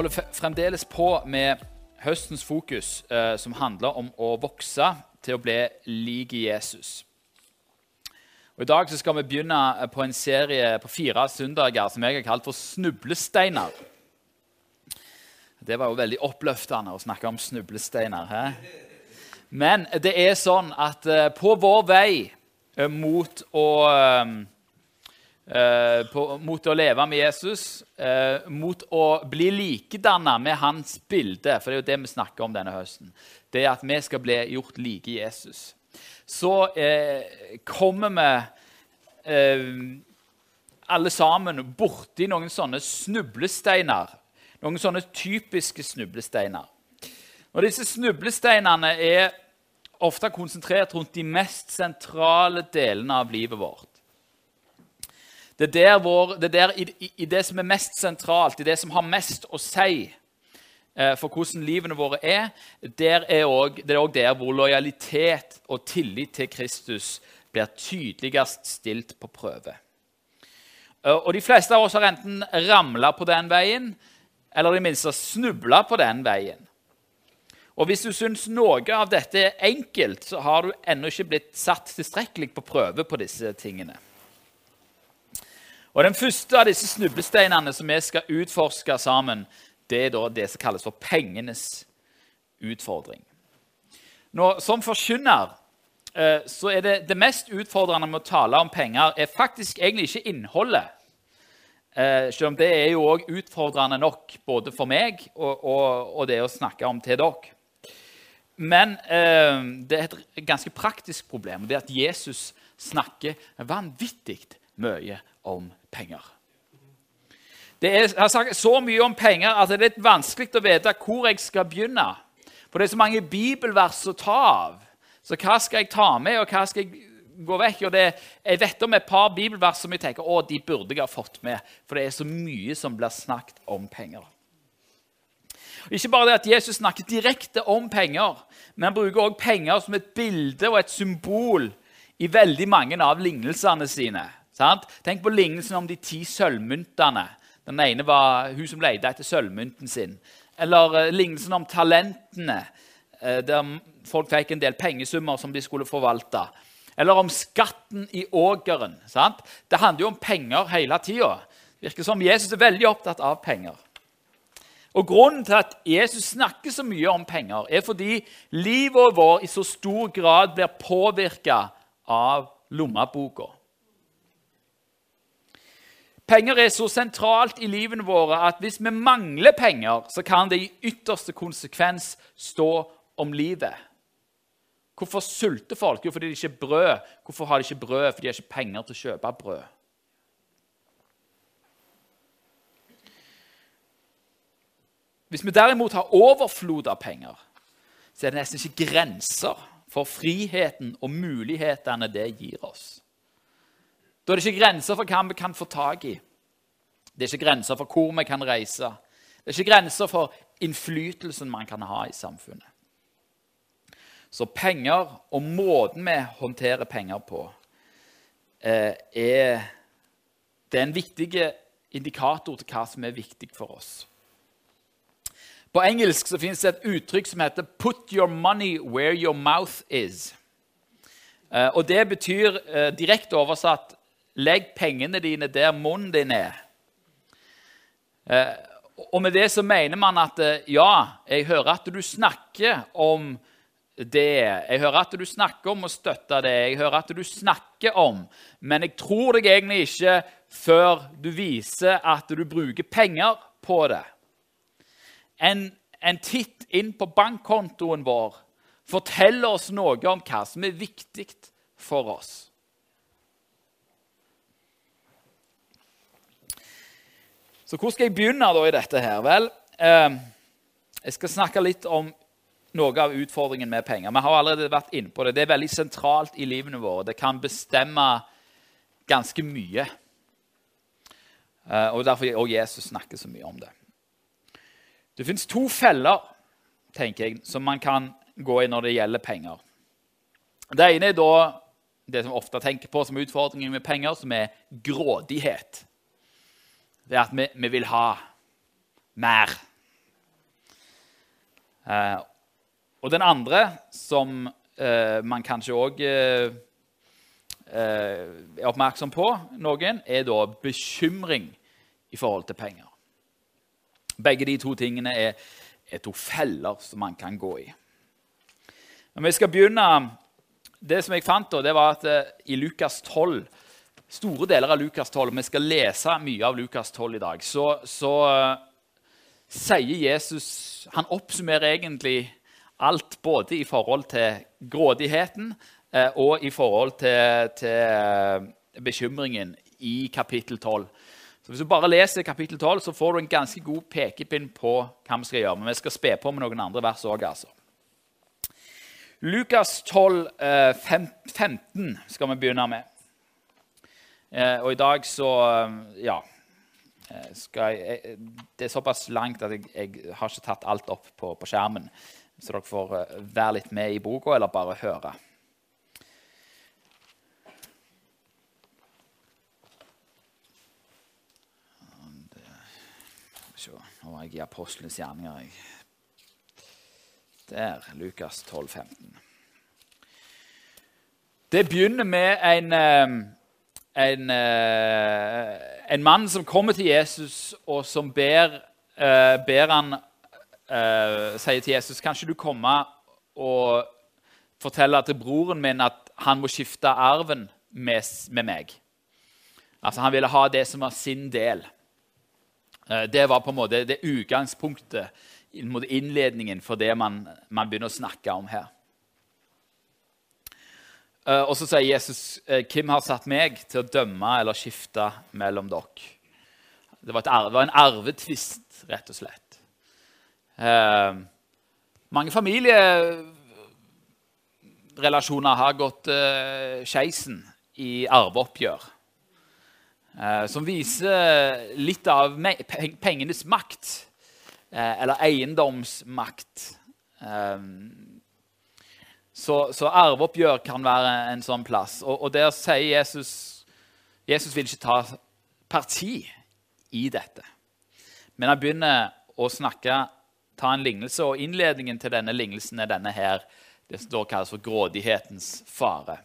Holder fremdeles på med høstens fokus, eh, som handler om å vokse til å bli lik Jesus. Og I dag skal vi begynne eh, på en serie på fire søndager som jeg har kalt for Snublesteiner. Det var jo veldig oppløftende å snakke om snublesteiner. He? Men det er sånn at eh, på vår vei eh, mot å eh, på, mot å leve med Jesus, eh, mot å bli likedanna med hans bilde. For det er jo det vi snakker om denne høsten. Det er at vi skal bli gjort like Jesus. Så eh, kommer vi eh, alle sammen borti noen sånne snublesteiner. Noen sånne typiske snublesteiner. Og disse snublesteinene er ofte konsentrert rundt de mest sentrale delene av livet vårt. Det er der, vår, det er der i, i, det som er mest sentralt, i det som har mest å si eh, for hvordan livene våre er, er også, det er òg der hvor lojalitet og tillit til Kristus blir tydeligst stilt på prøve. Eh, og De fleste av oss har enten ramla på den veien eller i det minste snubla på den veien. Og Hvis du syns noe av dette er enkelt, så har du ennå ikke blitt satt tilstrekkelig på prøve på disse tingene. Og Den første av disse snublesteinene som vi skal utforske sammen, det er da det som kalles for pengenes utfordring. Nå, Som forkynner eh, så er det, det mest utfordrende med å tale om penger er faktisk egentlig ikke innholdet. Eh, selv om det er jo òg utfordrende nok både for meg og, og, og det å snakke om til dere. Men eh, det er et ganske praktisk problem. Det er at Jesus snakker vanvittig mye om penger. Det er, jeg har sagt så mye om penger at det er litt vanskelig å vite hvor jeg skal begynne. For det er så mange bibelvers å ta av. Så hva skal jeg ta med, og hva skal jeg gå vekk? Og det, jeg vet om et par bibelvers som jeg tenker å, de burde jeg ha fått med. For det er så mye som blir snakket om penger. Og ikke bare det at Jesus snakker direkte om penger, men han bruker også penger som et bilde og et symbol i veldig mange av lignelsene sine. Sant? Tenk på lignelsen om de ti sølvmyntene. Den ene var hun som lette etter sølvmynten sin. Eller uh, lignelsen om talentene, uh, der folk fikk en del pengesummer som de skulle forvalte. Eller om skatten i ågeren. Sant? Det handler jo om penger hele tida. Virker som Jesus er veldig opptatt av penger. Og Grunnen til at Jesus snakker så mye om penger, er fordi livet vårt i så stor grad blir påvirka av lommeboka. Penger er så sentralt i livene våre at hvis vi mangler penger, så kan det i ytterste konsekvens stå om livet. Hvorfor sulter folk? Jo, fordi de ikke har brød. Hvorfor har de ikke brød? Fordi de har ikke penger til å kjøpe brød. Hvis vi derimot har overflod av penger, så er det nesten ikke grenser for friheten og mulighetene det gir oss. Da er det ikke grenser for hva vi kan få tak i. Det er ikke grenser for hvor vi kan reise. Det er ikke grenser for innflytelsen man kan ha i samfunnet. Så penger og måten vi håndterer penger på, eh, er, det er en viktig indikator til hva som er viktig for oss. På engelsk så finnes det et uttrykk som heter 'put your money where your mouth is'. Eh, og Det betyr eh, direkte oversatt 'legg pengene dine der munnen din er'. Eh, og med det så mener man at eh, ja, jeg hører at du snakker om det. Jeg hører at du snakker om å støtte det. Jeg hører at du snakker om Men jeg tror deg egentlig ikke før du viser at du bruker penger på det. En, en titt inn på bankkontoen vår forteller oss noe om hva som er viktig for oss. Så hvor skal jeg begynne da i dette her? Vel, eh, jeg skal snakke litt om noe av utfordringen med penger. Vi har allerede vært inne på det. Det er veldig sentralt i livene våre. Det kan bestemme ganske mye. Eh, og Derfor og Jesus snakker så mye om det. Det fins to feller tenker jeg, som man kan gå i når det gjelder penger. Det ene er da det som vi ofte tenker på som utfordringen med penger, som er grådighet. Det er at vi, vi vil ha mer. Eh, og den andre, som eh, man kanskje òg eh, eh, er oppmerksom på, noen, er da bekymring i forhold til penger. Begge de to tingene er, er to feller som man kan gå i. Men vi skal begynne Det som jeg fant, da, det var at eh, i Lukas 12 store deler av Lukas 12, og vi skal lese mye av Lukas 12 i dag, så, så uh, sier Jesus Han oppsummerer egentlig alt både i forhold til grådigheten uh, og i forhold til, til uh, bekymringen i kapittel 12. Så Hvis du bare leser kapittel 12, så får du en ganske god pekepinn på hva vi skal gjøre. Men vi skal spe på med noen andre vers òg, altså. Lukas 12, 15 skal vi begynne med. Eh, og i dag så eh, Ja. Eh, jeg, det er såpass langt at jeg, jeg, har ikke tatt alt opp på, på skjermen. Så dere får være litt med i boka, eller bare høre. Se, nå var jeg i apostlenes gjerninger. Der. Lukas 12, 15. Det begynner med en en, eh, en, mann som kommer til Jesus, og som ber, eh, ber han eh, sier til Jesus Kanskje du komme og fortelle til broren min at han må skifte arven med, med meg. Altså Han ville ha det som var sin del. Det var på en måte det utgangspunktet, innledningen for det man, man begynner å snakke om her. Eh, og så sier Jesus, eh, 'Hvem har satt meg til å dømme eller skifte mellom dere?' Det var, arve, var en arvetvist, rett og slett. Eh, mange familierelasjoner har gått eh, skeisen i arveoppgjør. Eh, som viser litt av pengenes makt, eh, eller eiendomsmakt. Eh, så, så arveoppgjør kan være en sånn plass. Og, og der sier Jesus Jesus vil ikke ta parti i dette. Men han begynner å snakke, ta en lignelse, og innledningen til denne lignelsen er denne her. Det står kalles for grådighetens fare.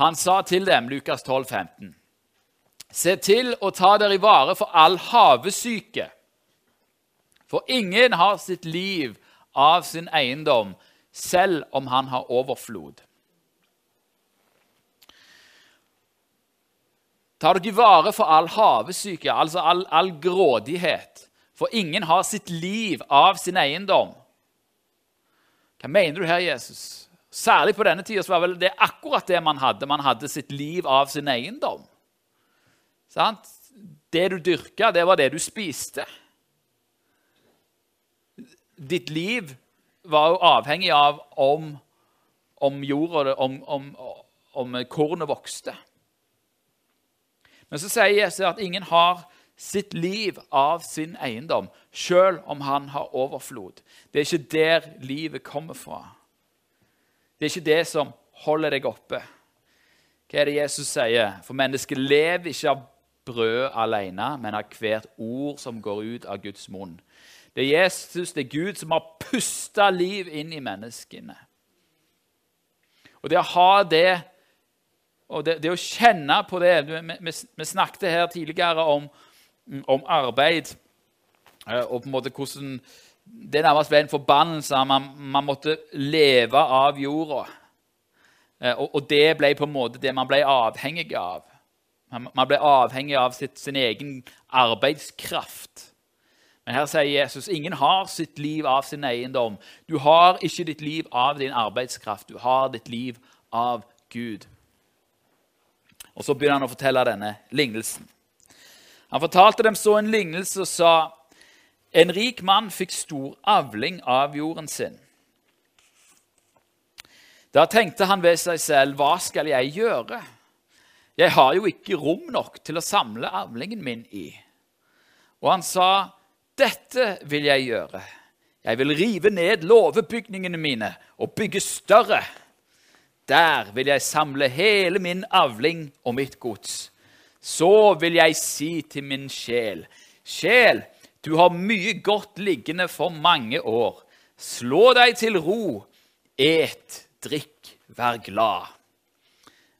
Han sa til dem, Lukas 12, 15, Se til å ta dere i vare for all havesyke. For ingen har sitt liv av sin eiendom selv om han har overflod. Tar dere vare for all havesyke, altså all, all, grådighet. For ingen har sitt liv av sin eiendom. Hva mener du her, Jesus? Særlig på denne tida var vel det akkurat det man hadde. Man hadde sitt liv av sin eiendom. Sant? Det du dyrka, det var det du spiste. Ditt liv var jo avhengig av om, om jorda om, om, om kornet vokste. Men så sier Jesus at ingen har sitt liv av sin eiendom, sjøl om han har overflod. Det er ikke der livet kommer fra. Det er ikke det som holder deg oppe. Hva er det Jesus sier? For mennesket lever ikke av brød alene, men av hvert ord som går ut av Guds munn. Det er Jesus, det er Gud, som har pusta liv inn i menneskene. Og det å ha det, og det, det å kjenne på det Vi, vi, vi snakket her tidligere om, om, arbeid eh, og på en måte hvordan det nærmest ble en forbannelse. Man, man måtte leve av jorda. Eh, og, og, det ble på en måte det man ble avhengig av. Man ble avhengig av sitt, sin egen arbeidskraft. Men her sier Jesus ingen har sitt liv av sin eiendom. Du har ikke ditt liv av din arbeidskraft. Du har ditt liv av Gud. Og Så begynner han å fortelle denne lignelsen. Han fortalte dem så en lignelse og sa en rik mann fikk stor avling av jorden sin. Da tenkte han ved seg selv, hva skal jeg gjøre? Jeg har jo ikke rom nok til å samle avlingen min i. Og han sa, dette vil jeg gjøre. Jeg vil rive ned låvebygningene mine og bygge større. Der vil jeg samle hele min avling og mitt gods. Så vil jeg si til min sjel, sjel, du har mye godt liggende for mange år. Slå deg til ro, et, drikk, vær glad.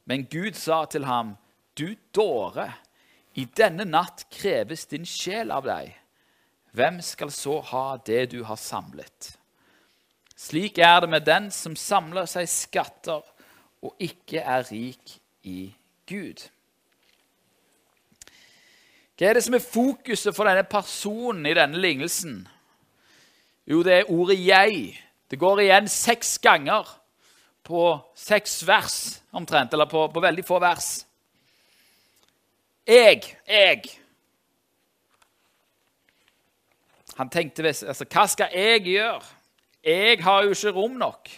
Men Gud sa til ham, Du dåre, i denne natt kreves din sjel av deg. Hvem skal så ha det du har samlet? Slik er det med den som samler seg skatter og ikke er rik i Gud. Hva er det som er fokuset for denne personen i denne lignelsen? Jo, det er ordet 'jeg'. Det går igjen seks ganger på seks vers omtrent, eller på, på veldig få vers. Jeg, jeg. Han tenkte altså, hva skal jeg gjøre? Jeg har jo ikke rom nok.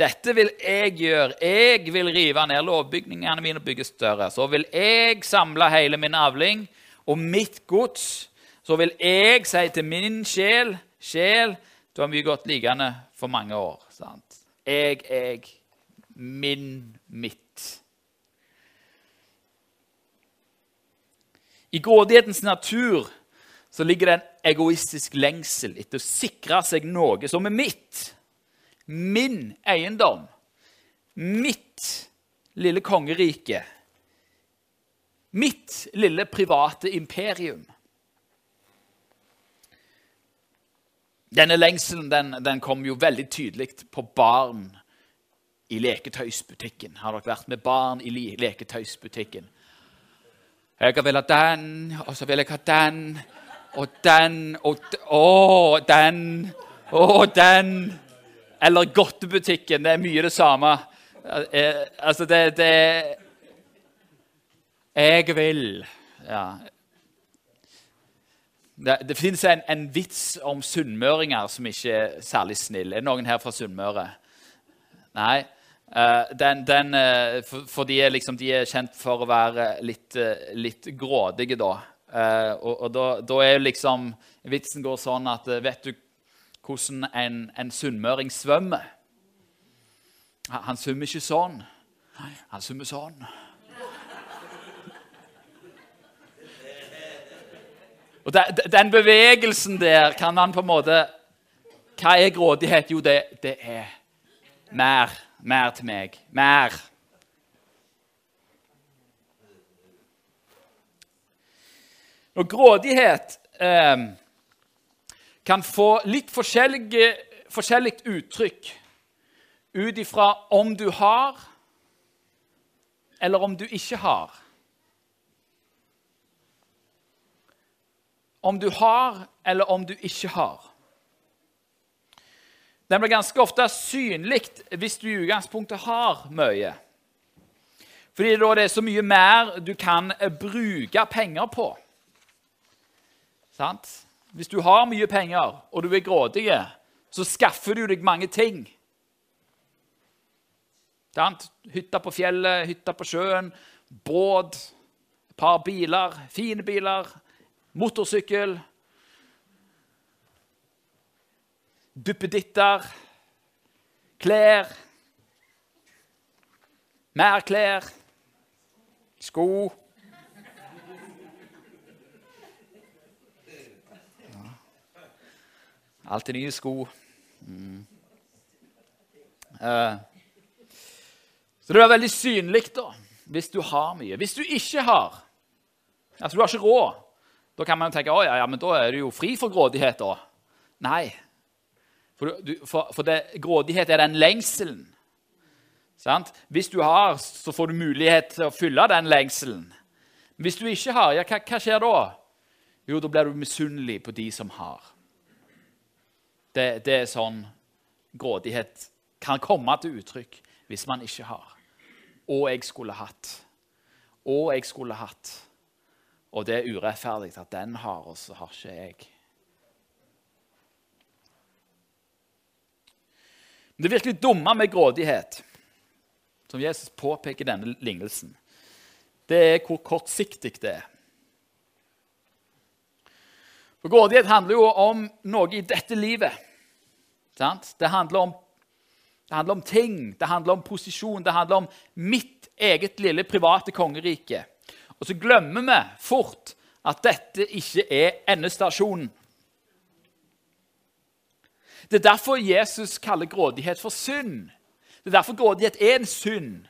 Dette vil jeg gjøre. Jeg vil rive ned lovbygningene mine og bygge større. Så vil jeg samle hele min avling og mitt gods. Så vil jeg si til min sjel Sjel, du har mye godt liggende for mange år. Sant? Jeg, jeg, min, mitt. I grådighetens natur så ligger det en egoistisk lengsel etter å sikre seg noe som er mitt min eiendom, mitt lille kongerike, mitt lille private imperium. Denne lengselen den, den kom jo veldig tydelig på barn i leketøysbutikken. Har dere vært med barn i leketøysbutikken? Jeg vil ha den, og så vil jeg ha den, og den, og Å, den, Å, den. Eller godtebutikken. Det er mye det samme. Eh, altså, det, det Jeg vil Ja. Det, det fins en, en, vits om sunnmøringer som ikke er særlig snill. Er det noen her fra Sunnmøre? Nei. Uh, den, den uh, for, for de, er liksom, de, er kjent for å være litt, uh, litt grådige, da. Og, og da, da, er liksom Vitsen går sånn at Vet du hvordan en, en sunnmøring svømmer. Han svømmer ikke sånn. Han svømmer sånn. Og Den bevegelsen der kan man på en måte Hva er grådighet? Jo, det, det er mer. Mer til meg. Mer. Og grådighet eh, kan få litt forskjellig uttrykk ut ifra om du har, eller om du ikke har. Om du har, eller om du ikke har. Den blir ganske ofte synlig hvis du i utgangspunktet har mye. Fordi da det er så mye mer du kan bruke penger på. Sant? Hvis du har mye penger, og du er grådig, så skaffer du deg mange ting. Hytta på fjellet, hytta på sjøen, båt, et par biler, fine biler, motorsykkel Duppeditter, klær Mer klær, sko Alltid nye sko. Mm. Uh, så det er veldig synlig da, hvis du har mye. Hvis du ikke har Altså, du har ikke råd. Da kan man tenke at ja, ja, da er du jo fri for grådighet. da. Nei. For, du, for, for det, grådighet er den lengselen. Sant? Hvis du har, så får du mulighet til å fylle den lengselen. Hvis du ikke har, ja, hva, hva skjer da? Jo, da blir du misunnelig på de som har. Det, det, er sånn grådighet kan komme til uttrykk hvis man ikke har. Og jeg skulle hatt. Og jeg skulle hatt. Og det er urettferdig at den har, og så har ikke jeg. Det virkelig dumme med grådighet, som Jesus påpeker i denne lignelsen, det er hvor kortsiktig det er. For Grådighet handler jo om noe i dette livet. Det handler, om, det handler om ting, det handler om posisjon, det handler om mitt eget lille private kongerike. Og så glemmer vi fort at dette ikke er endestasjonen. Det er derfor Jesus kaller grådighet for synd. Det er derfor grådighet er en synd.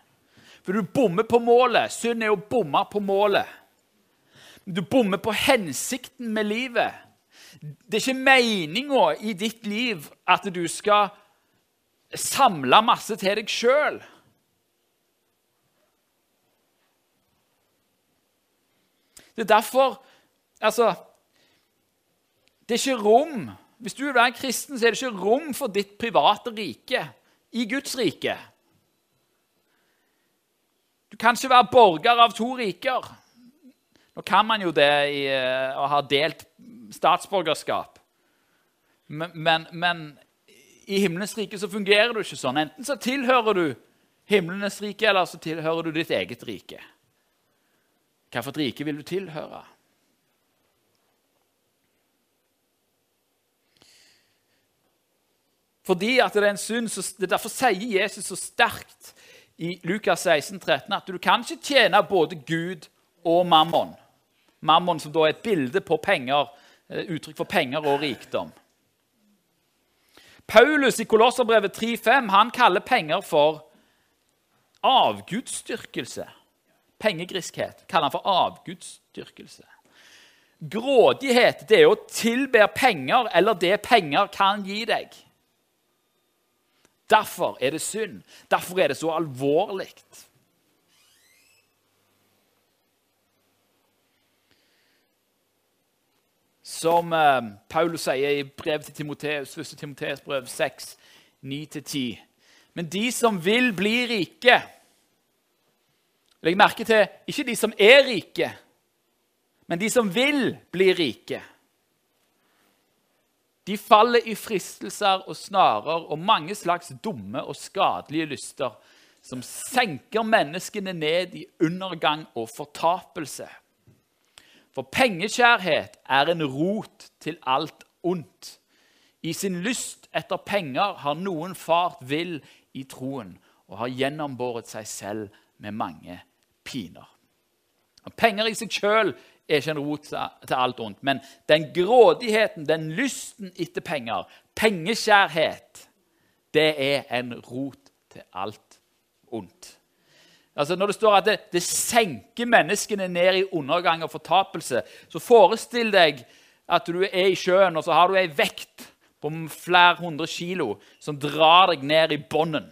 For du bommer på målet. Synd er å bomme på målet. Du bommer på hensikten med livet. Det er ikke meninga i ditt liv at du skal samle masse til deg sjøl. Det er derfor Altså Det er ikke rom Hvis du vil være kristen, så er det ikke rom for ditt private rike i Guds rike. Du kan ikke være borger av to riker. Nå kan man jo det i, uh, å ha delt statsborgerskap. Men, men, men, i himlenes rike så fungerer det ikke sånn. Enten så tilhører du himlenes rike, eller så tilhører du ditt eget rike. Hvilket rike vil du tilhøre? Fordi at det er en synd, så det Derfor sier Jesus så sterkt i Lukas 16, 13, at du kan ikke tjene både Gud og mammon. Mammon som da er et bilde på penger, eh, uttrykk for penger og rikdom. Paulus i Kolosserbrevet 3,5 han kaller penger for avgudsdyrkelse. Pengegriskhet kaller han for avgudsdyrkelse. Grådighet det er å tilbe penger eller det penger kan gi deg. Derfor er det synd. Derfor er det så alvorlig. Som eh, Paulus sier i brev til Timoteus, 1. Timoteus brev 6, 9-10. Men de som vil bli rike Legg merke til ikke de som er rike, men de som vil bli rike. De faller i fristelser og snarer og mange slags dumme og skadelige lyster som senker menneskene ned i undergang og fortapelse. For pengekjærhet er en rot til alt ondt. I sin lyst etter penger har noen fart vill i troen og har gjennombåret seg selv med mange piner. Penger i seg sjøl er ikke en rot til alt ondt. Men den grådigheten, den lysten etter penger, pengeskjærhet, det er en rot til alt ondt. Altså Når det står at det, det, senker menneskene ned i undergang og fortapelse, så forestill deg at du er i sjøen, og så har du ei vekt på flere hundre kilo som drar deg ned i bånden.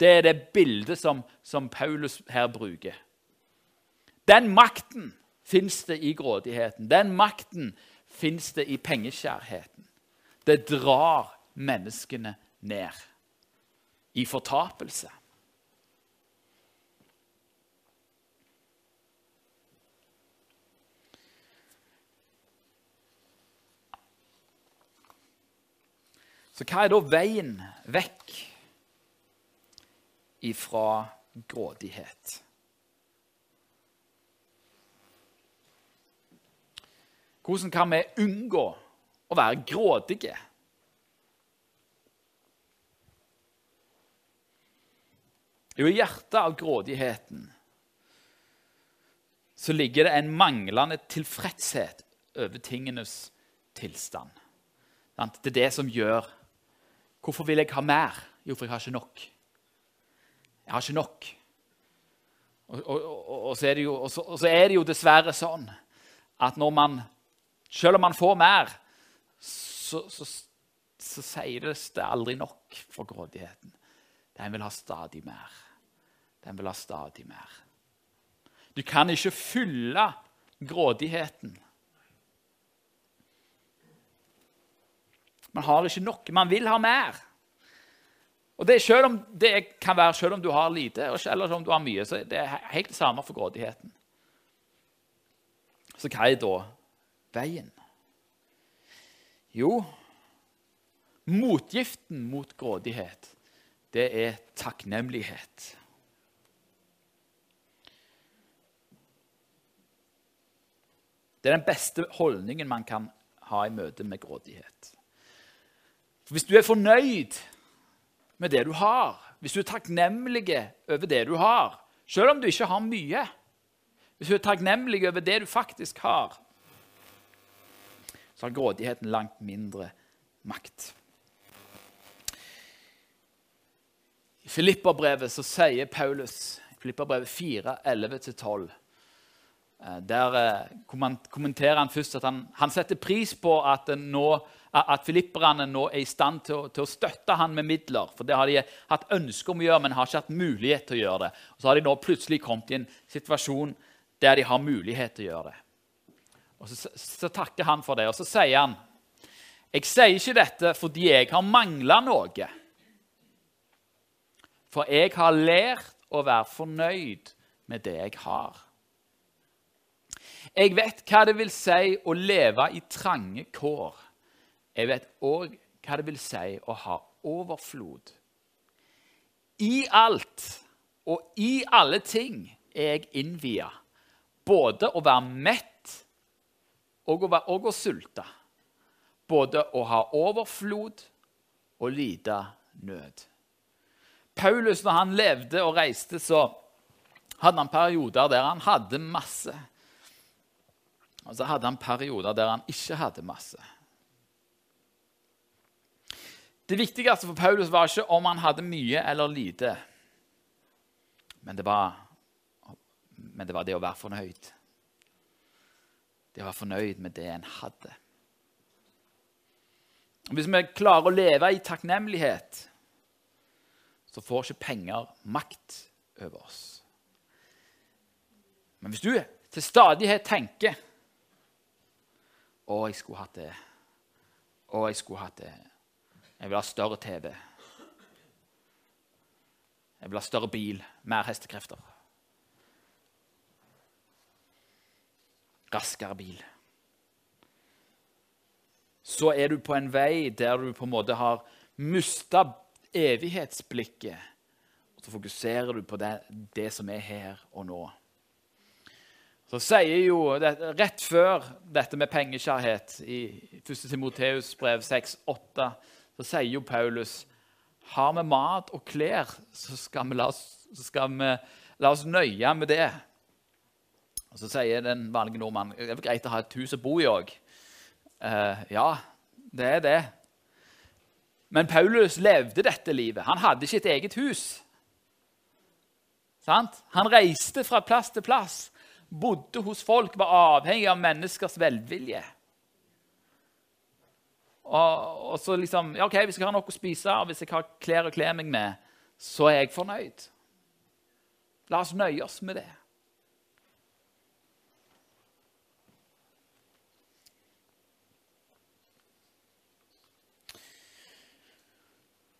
Det er det bildet som, som Paulus her bruker. Den makten fins det i grådigheten. Den makten fins det i pengeskjærheten. Det drar menneskene ned i fortapelse. Så hva er da veien vekk ifra grådighet? Hvordan kan vi unngå å være grådige? Jo, I hjertet av grådigheten så ligger det en manglende tilfredshet over tingenes tilstand. Det er det som gjør Hvorfor vil jeg ha mer? Jo, for jeg har ikke nok. Jeg har ikke nok. Og, og, og, og så, jo, så, så er det jo dessverre sånn at når man selv om man får mer, så, så, så sier det det aldri nok for grådigheten. Den vil ha stadig mer. Den vil ha stadig mer. Du kan ikke fylle grådigheten. Man har ikke nok. Man vil ha mer. Og det, selv om, det kan være selv om du har lite eller om du har mye. så Det er helt det samme for grådigheten. Så hva er da veien? Jo, motgiften mot grådighet, det er takknemlighet. Det er den beste holdningen man kan ha i møte med grådighet. For Hvis du er fornøyd med det du har, hvis du er takknemlig over det du har, selv om du ikke har mye Hvis du er takknemlig over det du faktisk har, så har grådigheten langt mindre makt. I Filippabrevet så sier Paulus Filippabrevet 4, 11-12 der eh, kommenterer han først at han, han setter pris på at, nå, at filipperne nå er i stand til å, til å, støtte han med midler. For det har de hatt ønske om å gjøre, men har ikke hatt mulighet til å gjøre det. Og så har de nå plutselig kommet i en situasjon der de har mulighet til å gjøre det. Og Så, så takker han for det, og så sier han jeg sier ikke dette fordi jeg har mangla noe. For jeg har lært å være fornøyd med det jeg har. Jeg vet hva det vil si å leve i trange kår. Jeg vet òg hva det vil si å ha overflod. I alt og i alle ting er jeg innvia. Både å være mett og å, være, og å sulte både å ha overflod og lide nød. Paulus, når han levde og reiste, så hadde han perioder der han hadde masse. Og så hadde han perioder der han ikke hadde masse. Det viktigste for Paulus var ikke om han hadde mye eller lite, men det var, men det, var det å være fornøyd. Det å være fornøyd med det en hadde. Hvis vi klarer å leve i takknemlighet, så får ikke penger makt over oss. Men hvis du til stadighet tenker 'Å, jeg skulle hatt det. Å, jeg skulle hatt det. Jeg vil ha større TV. Jeg vil ha større bil. Mer hestekrefter. Raskere bil så er du på en vei der du på en måte har mista evighetsblikket. Og så fokuserer du på det, det, som er her og nå. Så sier jo, det, Rett før dette med pengekjærhet, i 1. Timoteus brev 6,8, så sier jo Paulus har vi mat og klær, så skal vi la oss, skal vi la oss nøye med det. Og Så sier den vanlige nordmannen det er greit å ha et hus å bo i òg. Uh, ja, det er det. Men Paulus levde dette livet. Han hadde ikke et eget hus. Sant? Han reiste fra plass til plass, bodde hos folk, var avhengig av menneskers velvilje. Og, og så liksom ja, ok, Hvis jeg har noe å spise og hvis jeg har klær å kle meg med, så er jeg fornøyd. La oss nøye oss med det.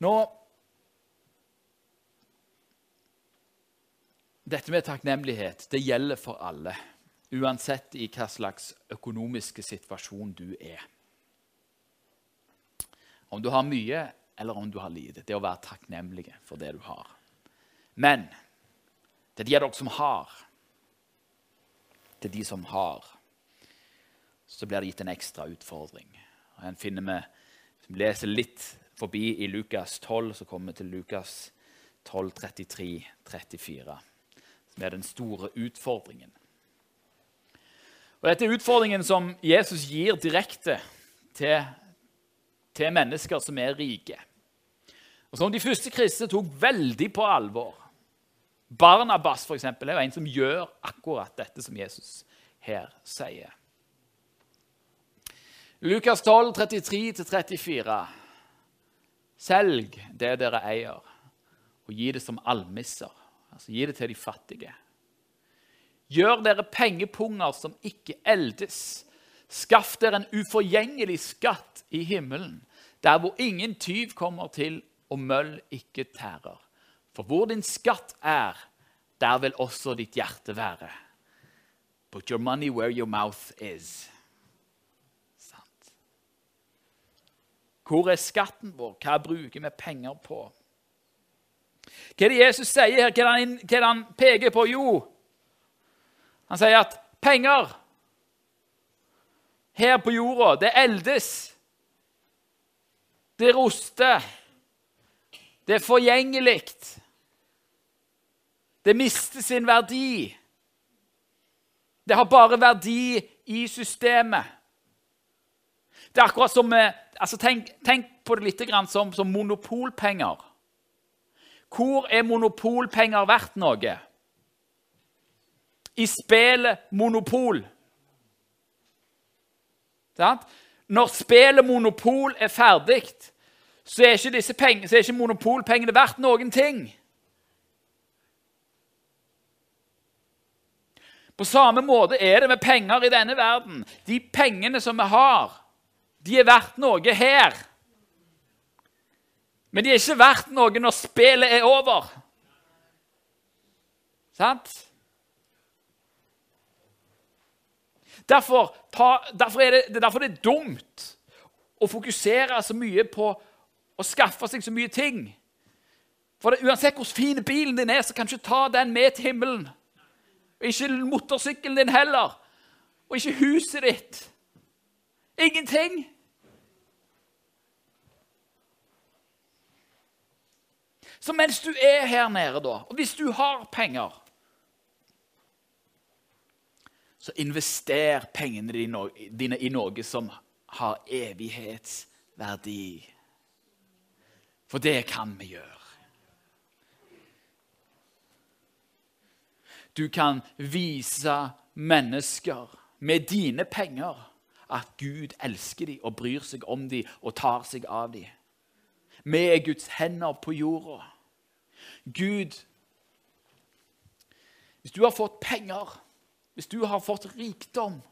Nå Dette med takknemlighet det gjelder for alle, uansett i hva slags økonomiske situasjon du er. Om du har mye eller om du har lite. Det å være takknemlig for det du har. Men er de av dere som har. Til de som har, så blir det gitt en ekstra utfordring. En finner vi, Hvis vi leser litt forbi i Lukas 12, så kommer vi til Lukas 12, 33, 34, er den store utfordringen. Og Dette er utfordringen som Jesus gir direkte til, til mennesker som er rike. Og Som de første kristne tok veldig på alvor. Barnabas for eksempel, er jo en som gjør akkurat dette som Jesus her sier. Lukas 12, 33-34. Selg det dere eier, og gi det som almisser. Altså gi det til de fattige. Gjør dere pengepunger som ikke eldes. Skaff dere en uforgjengelig skatt i himmelen, der hvor ingen tyv kommer til og møll ikke tærer. For hvor din skatt er, der vil også ditt hjerte være. Put your money where your mouth is. Hvor er skatten vår? Hva bruker vi penger på? Hva er det Jesus sier her? Hva er det han, er peker på? Jo, han sier at penger her på jorda, det eldes. Det roster. Det er forgjengelig. Det mister sin verdi. Det har bare verdi i systemet. Det er akkurat som altså tenk, tenk, på det litt som, som monopolpenger. Hvor er monopolpenger verdt noe? I spillet Monopol. Når spillet Monopol er ferdig, så er ikke, penger, så er ikke monopolpengene verdt noen ting. På samme måte er det med penger i denne verden. De pengene som vi har, de er verdt noe her. Men de er ikke verdt noe når spillet er over. Sant? Derfor, ta, derfor, er det, det er det dumt å fokusere så mye på å skaffe seg så mye ting. For det, Uansett hvor fin bilen din er, så kan du ikke ta den med til himmelen. Og ikke motorsykkelen din heller. Og ikke huset ditt. Ingenting. Så mens du er her nede, da, og hvis du har penger Så invester pengene dine i noe som har evighetsverdi. For det kan vi gjøre. Du kan vise mennesker med dine penger at Gud elsker dem og bryr seg om dem og tar seg av dem. Vi er Guds hender på jorda. Gud Hvis du har fått penger, hvis du har fått rikdom,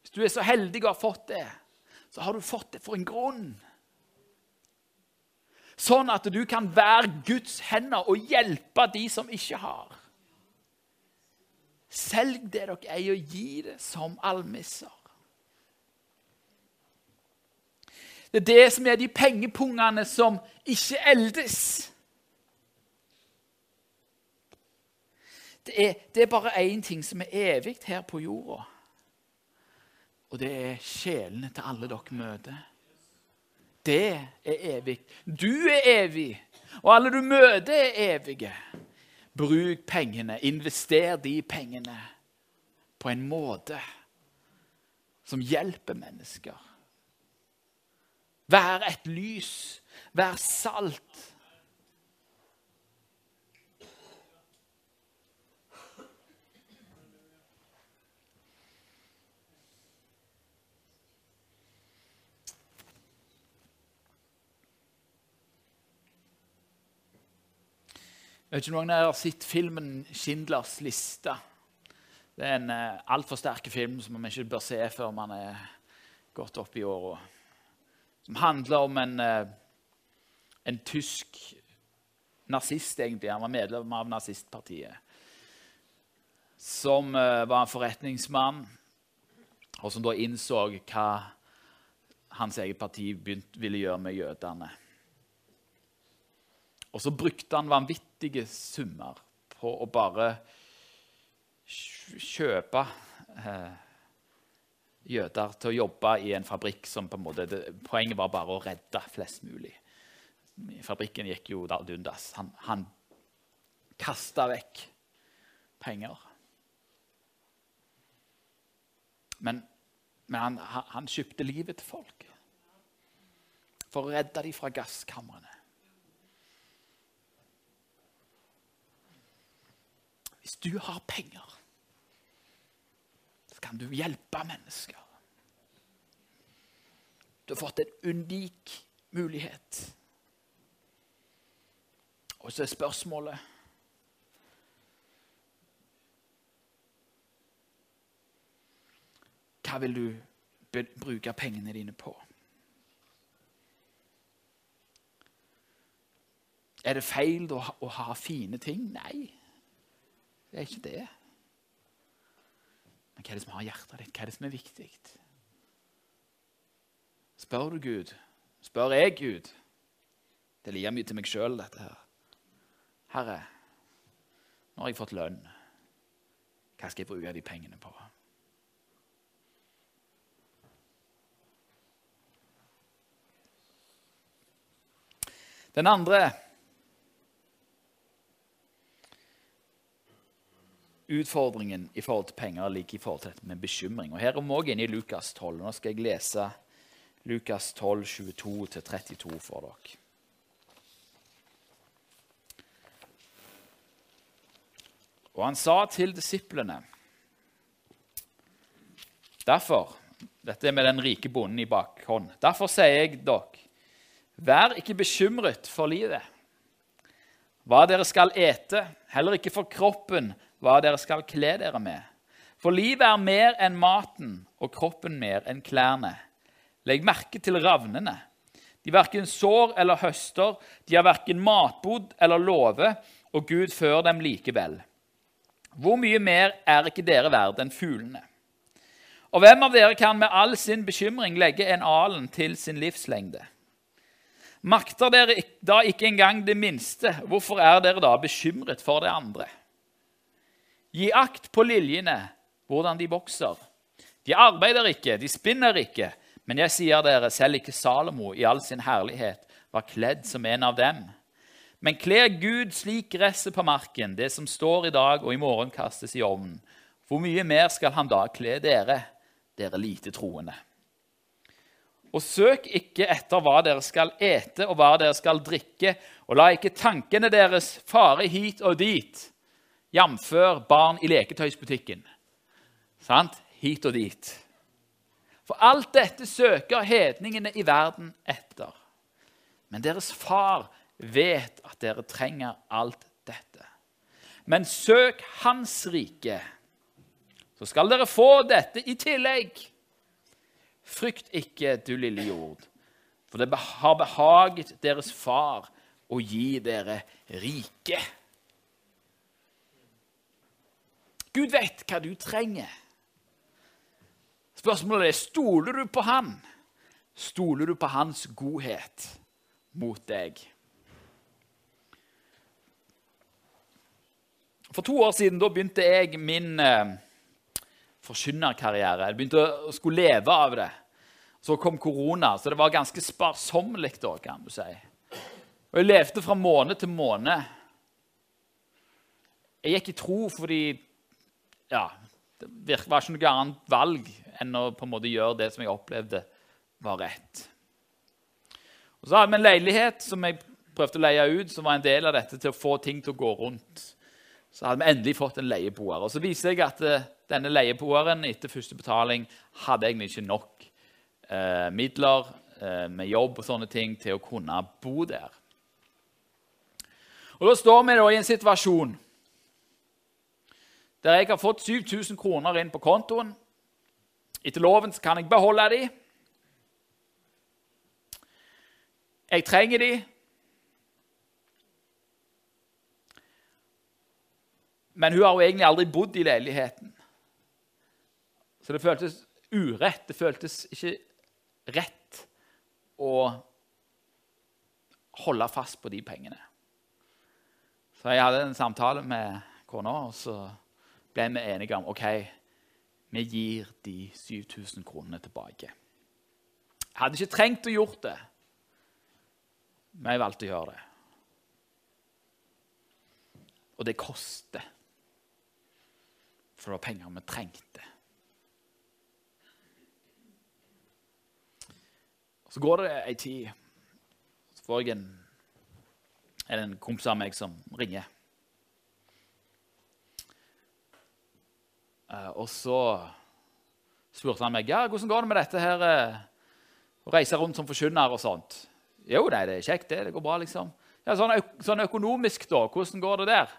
hvis du er så heldig å ha fått det, så har du fått det for en grunn. Sånn at du kan være Guds hender og hjelpe de som ikke har. Selg det dere eier, og gi det som almisser. Det er det som er de pengepungene som ikke eldes. Det er, det er bare én ting som er evig her på jorda. Og det er sjelene til alle dere møter. Det er evig. Du er evig, og alle du møter, er evige. Bruk pengene, invester de pengene på en måte som hjelper mennesker. Vær et lys, vær salt. Jeg vet ikke om noen har sett filmen 'Schindlers liste'. Det er en uh, altfor sterk film som man ikke bør se før man er godt opp i åra. Som handler om en, uh, en tysk nazist, egentlig. Han var medlem av nazistpartiet. Som uh, var en forretningsmann, og som da innså hva hans eget parti begynt, ville gjøre med jødene. Og så brukte han vanvittige summer på å bare kjøpe eh, jøder til å jobbe i en fabrikk som på en måte, det, Poenget var bare å redde flest mulig. Fabrikken gikk jo ad dundas. Han, han kasta vekk penger. Men, men han, han, kjøpte livet til folk for å redde dem fra gasskamrene. Hvis du har penger, så kan du hjelpe mennesker. Du har fått en unik mulighet. Og så er spørsmålet Hva vil du bruke pengene dine på? Er det feil å ha, fine ting? Nei. Det er ikke det. Men hva er det som har hjertet ditt? Hva er det som er viktig? Spør du Gud? Spør jeg Gud? Det er mye til meg sjøl, dette her. Herre, nå har jeg fått lønn. Hva skal jeg bruke de pengene på? Den andre utfordringen i forhold til penger ligger i forhold til dette med bekymring. Og Her er vi også inne i Lukas 12. Nå skal jeg lese Lukas 12, 22-32 for dere. Og han sa til disiplene Derfor Dette er med den rike bonden i bakhånd. Derfor sier jeg dere, vær ikke bekymret for livet, hva dere skal ete, heller ikke for kroppen, hva dere skal kle dere med. For livet er mer enn maten, og kroppen mer enn klærne. Legg merke til ravnene. De verken sår eller høster, de har verken matbod eller låve, og Gud fører dem likevel. Hvor mye mer er ikke dere verd enn fuglene? Og hvem av dere kan med all sin bekymring legge en alen til sin livslengde? Makter dere da ikke engang det minste, hvorfor er dere da bekymret for det andre? Gi akt på liljene, hvordan de vokser. De arbeider ikke, de spinner ikke, men jeg sier dere, selv ikke Salomo i all sin herlighet var kledd som en av dem. Men kler Gud slik gresset på marken, det som står i dag og i morgen kastes i ovnen, hvor mye mer skal han da kle dere? dere lite troende. Og søk ikke etter hva dere skal ete og hva dere skal drikke, og la ikke tankene deres fare hit og dit, jf. barn i leketøysbutikken. Sant? Hit og dit. For alt dette søker hedningene i verden etter. Men deres far vet at dere trenger alt dette. Men søk Hans rike så skal dere få dette i tillegg. Frykt ikke, du lille jord, for det har behaget deres far å gi dere rike. Gud vet hva du trenger. Spørsmålet er stoler du på han? Stoler du på hans godhet mot deg? For to år siden da begynte jeg min eh, forkynnerkarriere. Jeg begynte å skulle leve av det. Så kom korona, så det var ganske sparsommelig da, kan du si. Og jeg levde fra måned til måned. Jeg gikk i tro fordi ja, det var ikke noe annet valg enn å på en måte gjøre det som jeg opplevde var rett. Og Så hadde vi en leilighet som jeg prøvde å leie ut, som var en del av dette til å få ting til å gå rundt. Så hadde vi endelig fått en leieboer. Og Så viser jeg at eh, denne leieboeren etter første betaling hadde egentlig ikke nok eh, midler eh, med jobb og sånne ting til å kunne bo der. Og Da står vi da i en situasjon der jeg har fått 7000 kroner inn på kontoen. Etter loven kan jeg beholde de. Jeg trenger de. Men hun har jo egentlig aldri bodd i leiligheten. Så det føltes urett. Det føltes ikke rett å holde fast på de pengene. Så jeg hadde en samtale med kona, og så ble vi enige om ok, vi gir de 7000 kronene tilbake. Jeg hadde ikke trengt å gjort det, men jeg valgte å gjøre det. Og det koster. For det var penger vi trengte. Så går det ei tid, så får jeg en, en kompis av meg som ringer. Og så spurte han meg ja, hvordan går det med dette her, uh, å reise rundt som forkynner og sånt. Jo, nei, det er kjekt, det. Det går bra, liksom. Ja, sånn, sånn økonomisk, da. Hvordan går det der?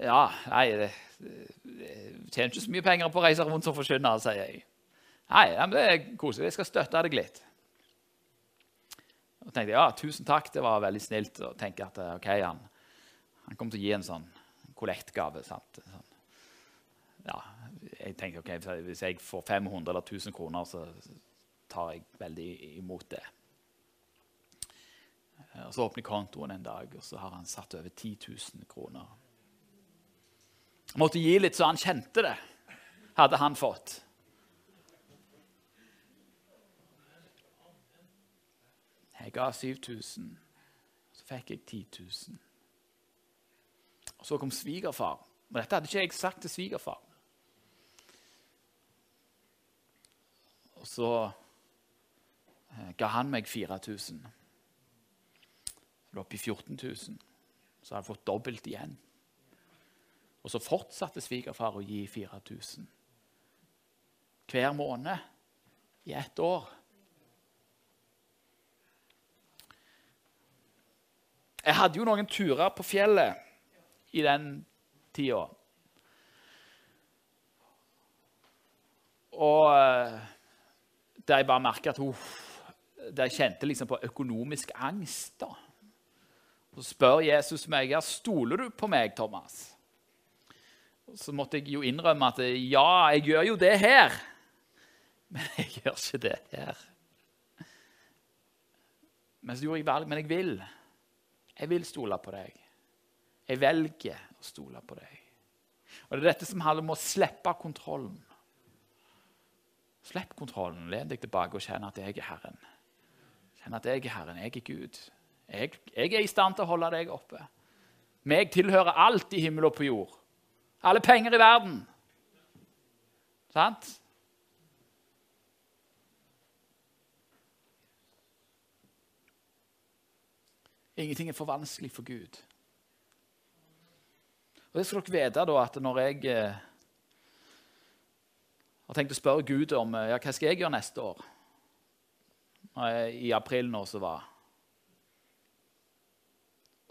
Ja, nei, det, det tjener ikke så mye penger på å reise rundt som forkynner, sier jeg. Nei, men det er koselig. Jeg skal støtte deg litt. Og tenkte ja, tusen takk, det var veldig snilt. å tenke at ok, han, han kommer til å gi en sånn kollektgave. sant? Ja, jeg tenker ok, Hvis jeg får 500 eller 1000 kroner, så tar jeg veldig imot det. Og Så åpner kontoen en dag, og så har han satt over 10 000 kroner. Jeg måtte gi litt så han kjente det, hadde han fått. Jeg ga 7000, så fikk jeg 10 000. Og så kom svigerfar. Og dette hadde ikke jeg sagt til svigerfar. Og så eh, ga han meg 4000. Jeg lå oppe i 14 000. Så hadde jeg fått dobbelt igjen. Og så fortsatte svigerfar å gi 4000 hver måned i ett år. Jeg hadde jo noen turer på fjellet i den tida. Og eh, der jeg bare merka at hun Der jeg kjente liksom på økonomisk angst. da. Så spør Jesus meg her, stoler du på meg, Thomas. Så måtte jeg jo innrømme at ja, jeg gjør jo det her. Men jeg gjør ikke det her. Men så gjorde jeg valg. Men jeg vil. Jeg vil stole på deg. Jeg velger å stole på deg. Og Det er dette som handler om å slippe kontrollen. Slipp kontrollen, len deg tilbake og kjenn at jeg er Herren. Kjenn at jeg er Herren, jeg er Gud. Jeg, jeg er i stand til å holde deg oppe. Meg tilhører alt i himmel og på jord. Alle penger i verden. Sant? Ingenting er for vanskelig for Gud. Og det skal dere vite da, at når jeg eh, har tenkt å spørre Gud om eh, ja, hva skal jeg gjøre neste år I april nå så var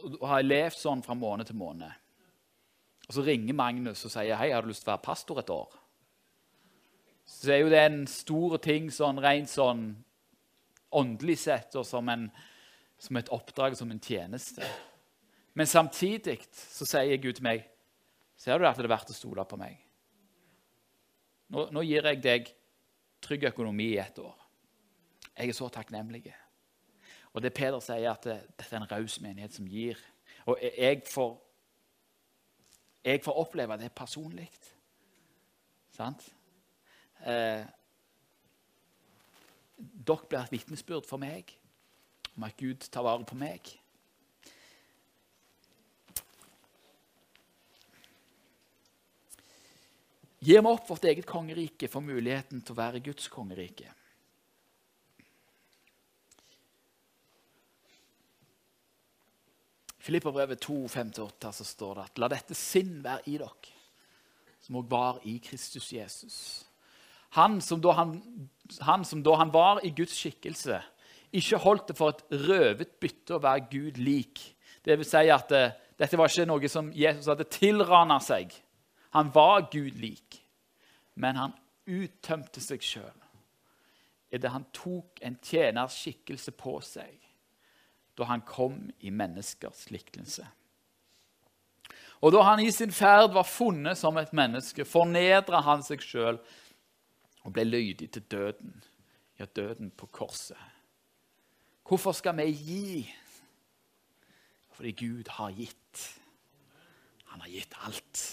Og har jeg levd sånn fra måned til måned. Og så ringer Magnus og sier hei, har du lyst til å være pastor et år. Så er jo det en stor ting sånn rent sånn åndelig sett og som en som et oppdrag, som en tjeneste. Men samtidig så sier Gud til meg Ser du at det er verdt å stole på meg? Nå, nå gir jeg deg trygg økonomi i ett år. Jeg er så takknemlig. Og det Peder sier, at dette er en raus menighet som gir. Og jeg får, jeg får oppleve det personlig. Sant? Eh, dere blir et vitnesbyrd for meg om at Gud tar vare på meg. Gir vi opp vårt eget kongerike for muligheten til å være Guds kongerike? Filipperbrevet 2, 5-8 så står det at la dette sinn være i dere, som òg var i Kristus Jesus. Han som, han, han som da han var i Guds skikkelse, ikke holdt det for et røvet bytte å være Gud lik. Det vil si at eh, dette var ikke noe som Jesus hadde tilrana seg. Han var Gud lik, men han uttømte seg sjøl idet han tok en tjeners skikkelse på seg da han kom i menneskers liktelse. Og da han i sin ferd var funnet som et menneske, fornedra han seg sjøl og ble lydig til døden, ja, døden på korset. Hvorfor skal vi gi? Fordi Gud har gitt. Han har gitt alt.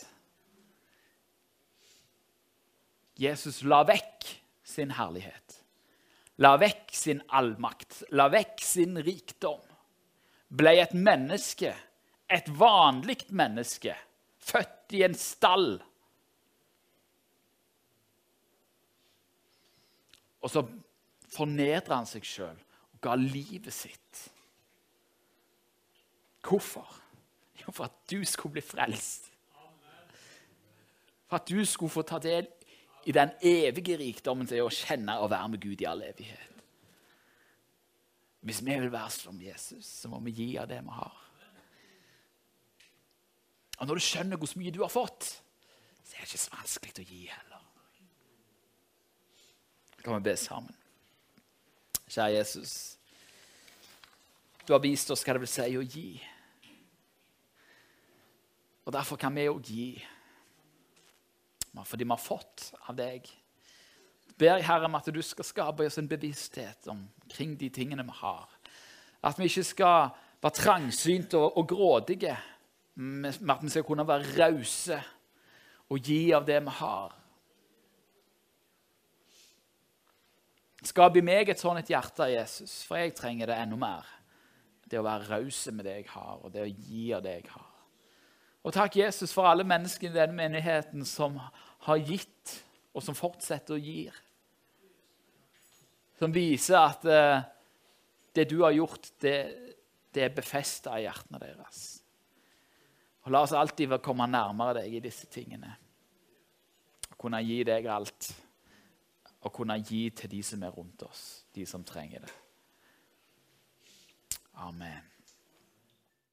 Jesus la vekk sin herlighet. La vekk sin allmakt. La vekk sin rikdom. Ble et menneske, et vanlig menneske, født i en stall. Og så fornedra han seg sjøl ga livet sitt. Hvorfor? Jo, for at du skulle bli frelst. For at du skulle få ta del i den evige rikdommen til å kjenne og være med Gud i all evighet. Hvis vi vil være som Jesus, så må vi gi av det vi har. Og når du skjønner hvor mye du har fått, så er det ikke så vanskelig å gi heller. Kan vi be sammen. Kjære Jesus, du har vist oss hva det vil si å gi. Og derfor kan vi òg gi. Fordi vi har fått av deg. Ber Herre om at du skal skape oss en bevissthet omkring de tingene vi har. At vi ikke skal være trangsynte og, og grådige, men at vi skal kunne være rause og gi av det vi har. Skap i meg et sånt hjerte, Jesus, for jeg trenger det enda mer. Det å være rause med det jeg har, og det å gi av det jeg har. Og takk, Jesus, for alle menneskene i denne menigheten som har gitt, og som fortsetter å gi. Som viser at uh, det du har gjort, det, det er befesta i hjertene deres. Og La oss alltid komme nærmere deg i disse tingene. Kunne gi deg alt, og kunne gi til de som er rundt oss, de som trenger det. Amen.